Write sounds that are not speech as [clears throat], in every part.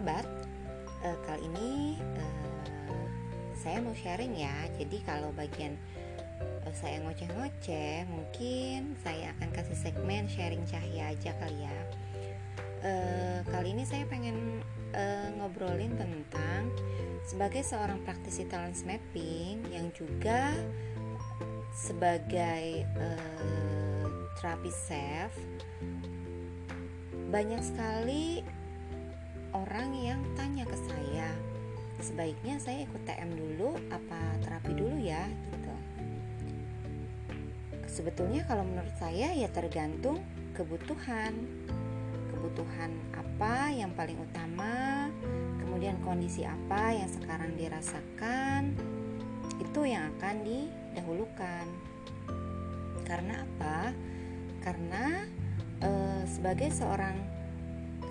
sahabat, uh, kali ini uh, saya mau sharing ya. Jadi kalau bagian uh, saya ngoceh-ngoceh, mungkin saya akan kasih segmen sharing cahaya aja kali ya. Uh, kali ini saya pengen uh, ngobrolin tentang sebagai seorang praktisi talent mapping yang juga sebagai uh, terapi self banyak sekali orang yang tanya ke saya sebaiknya saya ikut TM dulu apa terapi dulu ya? Gitu. Sebetulnya kalau menurut saya ya tergantung kebutuhan. Kebutuhan apa yang paling utama kemudian kondisi apa yang sekarang dirasakan itu yang akan didahulukan. Karena apa? Karena uh, sebagai seorang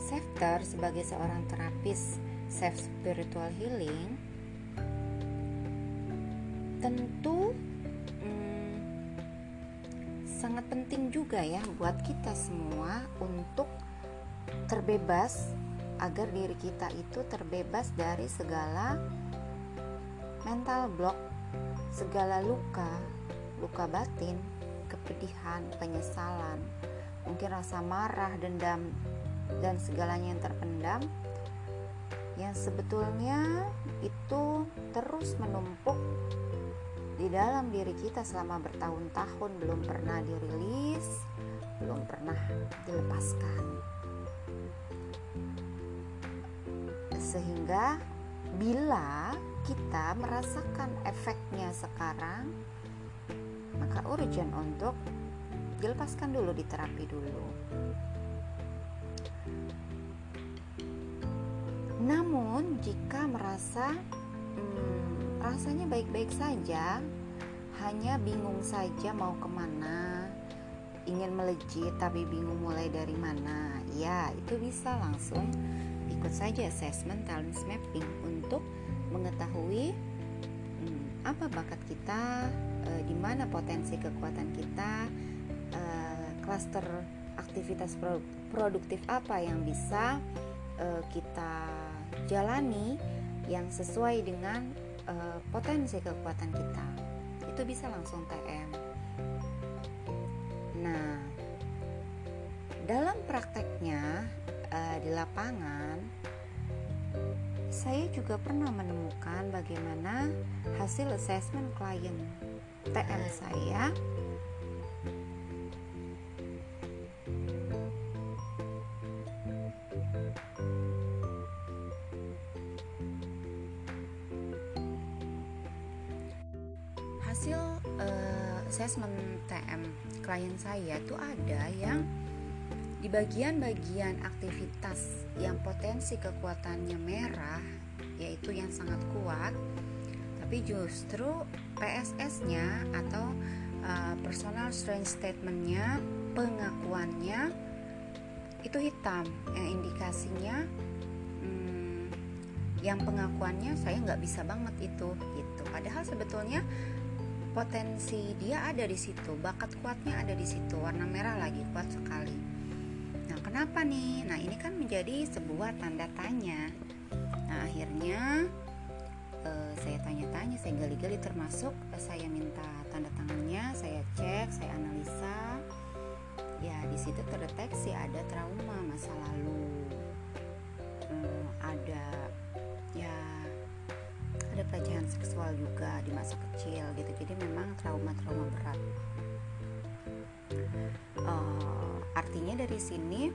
safeter, sebagai seorang terapis self spiritual healing, tentu hmm, sangat penting juga ya buat kita semua untuk terbebas agar diri kita itu terbebas dari segala mental block, segala luka, luka batin, kepedihan, penyesalan, mungkin rasa marah, dendam, dan segalanya yang terpendam yang sebetulnya itu terus menumpuk di dalam diri kita selama bertahun-tahun belum pernah dirilis, belum pernah dilepaskan. Sehingga bila kita merasakan efeknya sekarang, maka urgent untuk dilepaskan dulu di terapi dulu namun jika merasa hmm, rasanya baik-baik saja hanya bingung saja mau ke mana ingin melejit tapi bingung mulai dari mana ya itu bisa langsung ikut saja assessment talent mapping untuk mengetahui hmm, apa bakat kita e, di mana potensi kekuatan kita klaster aktivitas produktif apa yang bisa uh, kita jalani yang sesuai dengan uh, potensi kekuatan kita. Itu bisa langsung TM nah dalam prakteknya uh, di lapangan saya juga pernah menemukan bagaimana hasil assessment klien TM saya assessment TM klien saya itu ada yang di bagian-bagian aktivitas yang potensi kekuatannya merah yaitu yang sangat kuat tapi justru PSS-nya atau uh, personal strength statement-nya pengakuannya itu hitam. Yang indikasinya hmm, yang pengakuannya saya nggak bisa banget itu gitu. Padahal sebetulnya potensi dia ada di situ bakat kuatnya ada di situ warna merah lagi kuat sekali. Nah kenapa nih? Nah ini kan menjadi sebuah tanda tanya. Nah akhirnya uh, saya tanya-tanya saya gali-gali termasuk uh, saya minta tanda tangannya saya cek saya analisa. Ya di situ terdeteksi ada trauma masa lalu juga di masa kecil gitu. Jadi memang trauma-trauma berat. Uh, artinya dari sini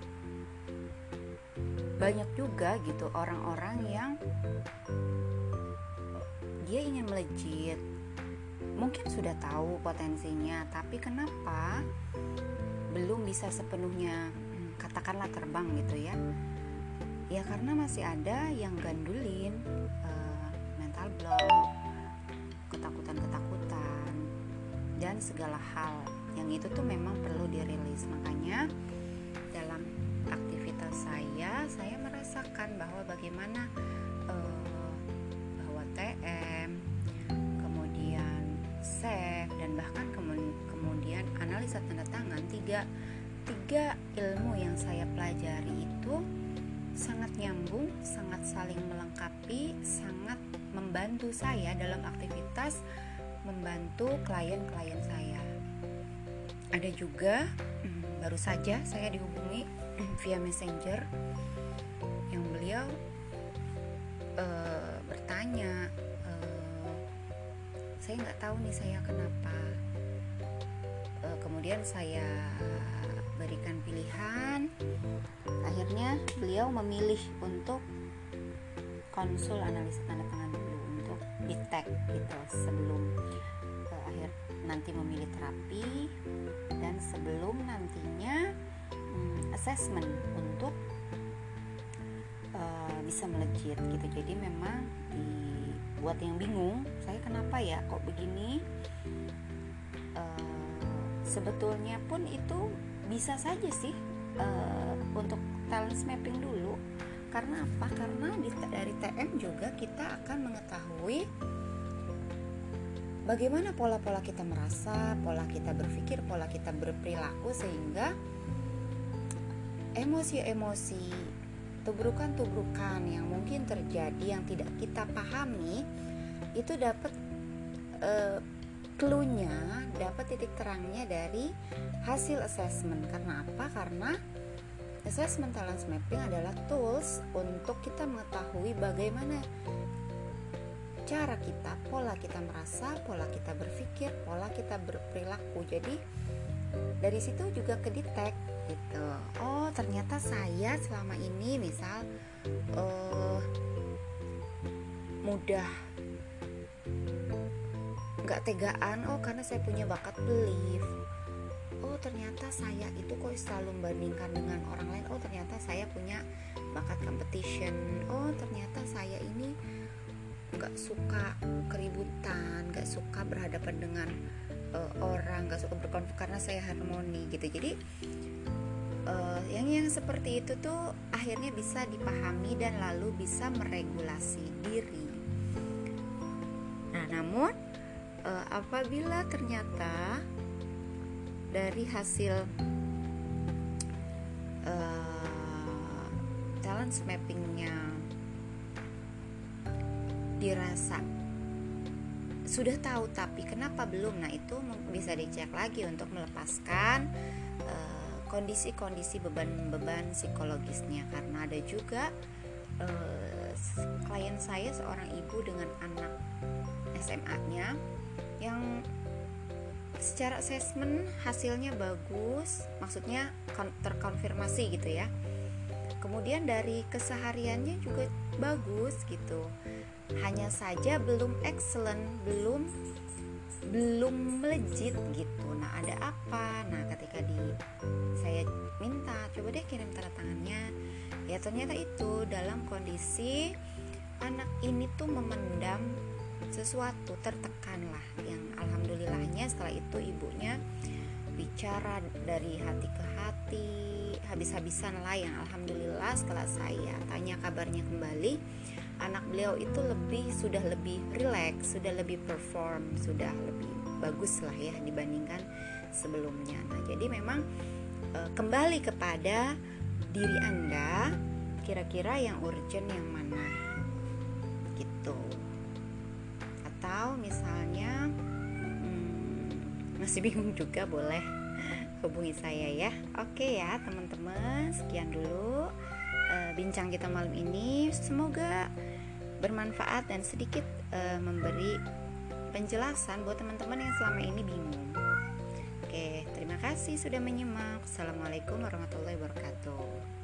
banyak juga gitu orang-orang yang dia ingin melejit. Mungkin sudah tahu potensinya tapi kenapa belum bisa sepenuhnya hmm, katakanlah terbang gitu ya? Ya karena masih ada yang gandulin uh, mental block, dan segala hal yang itu tuh memang perlu dirilis. Makanya dalam aktivitas saya, saya merasakan bahwa bagaimana uh, bahwa TM, kemudian save dan bahkan kemudian analisa tanda tangan tiga tiga ilmu yang saya pelajari itu sangat nyambung, sangat saling melengkapi, sangat membantu saya dalam aktivitas membantu klien-klien saya. Ada juga hmm, baru saja saya dihubungi [clears throat] via messenger yang beliau uh, bertanya, uh, saya nggak tahu nih saya kenapa. Uh, kemudian saya berikan pilihan. Akhirnya beliau memilih untuk konsul analisa tanda tangan di tag gitu sebelum uh, akhir nanti memilih terapi dan sebelum nantinya um, assessment untuk uh, bisa melejit gitu. Jadi memang dibuat yang bingung saya kenapa ya kok begini? Uh, sebetulnya pun itu bisa saja sih uh, untuk talent mapping dulu karena apa? Karena di, dari TM juga kita akan mengetahui bagaimana pola-pola kita merasa, pola kita berpikir, pola kita berperilaku sehingga emosi-emosi, tubrukan-tubrukan yang mungkin terjadi yang tidak kita pahami itu dapat uh, clue-nya, dapat titik terangnya dari hasil assessment. Karena apa? Karena Assessment talent mapping adalah tools untuk kita mengetahui bagaimana cara kita, pola kita merasa, pola kita berpikir, pola kita berperilaku. Jadi dari situ juga kedetek gitu. Oh ternyata saya selama ini misal uh, mudah nggak tegaan. Oh karena saya punya bakat belief ternyata saya itu kok selalu membandingkan dengan orang lain. Oh ternyata saya punya bakat competition. Oh ternyata saya ini nggak suka keributan nggak suka berhadapan dengan uh, orang nggak suka berkonflik karena saya harmoni gitu. Jadi uh, yang yang seperti itu tuh akhirnya bisa dipahami dan lalu bisa meregulasi diri. Nah namun uh, apabila ternyata dari hasil uh, talent mappingnya dirasa. Sudah tahu tapi kenapa belum? Nah itu bisa dicek lagi untuk melepaskan uh, kondisi-kondisi beban-beban psikologisnya. Karena ada juga uh, klien saya seorang ibu dengan anak SMA-nya yang secara assessment hasilnya bagus maksudnya terkonfirmasi gitu ya. Kemudian dari kesehariannya juga bagus gitu. Hanya saja belum excellent belum belum melejit gitu. Nah ada apa? Nah ketika di saya minta coba deh kirim tanda tangannya. Ya ternyata itu dalam kondisi anak ini tuh memendam sesuatu tertekan lah yang alhamdulillahnya setelah itu ibunya bicara dari hati ke hati habis-habisan lah yang alhamdulillah setelah saya tanya kabarnya kembali anak beliau itu lebih sudah lebih relax sudah lebih perform sudah lebih bagus lah ya dibandingkan sebelumnya. Nah jadi memang e, kembali kepada diri anda kira-kira yang urgent yang mana? Gitu. Atau misalnya masih bingung juga boleh hubungi saya ya. Oke ya teman-teman sekian dulu uh, bincang kita malam ini. Semoga bermanfaat dan sedikit uh, memberi penjelasan buat teman-teman yang selama ini bingung. Oke terima kasih sudah menyimak. Assalamualaikum warahmatullahi wabarakatuh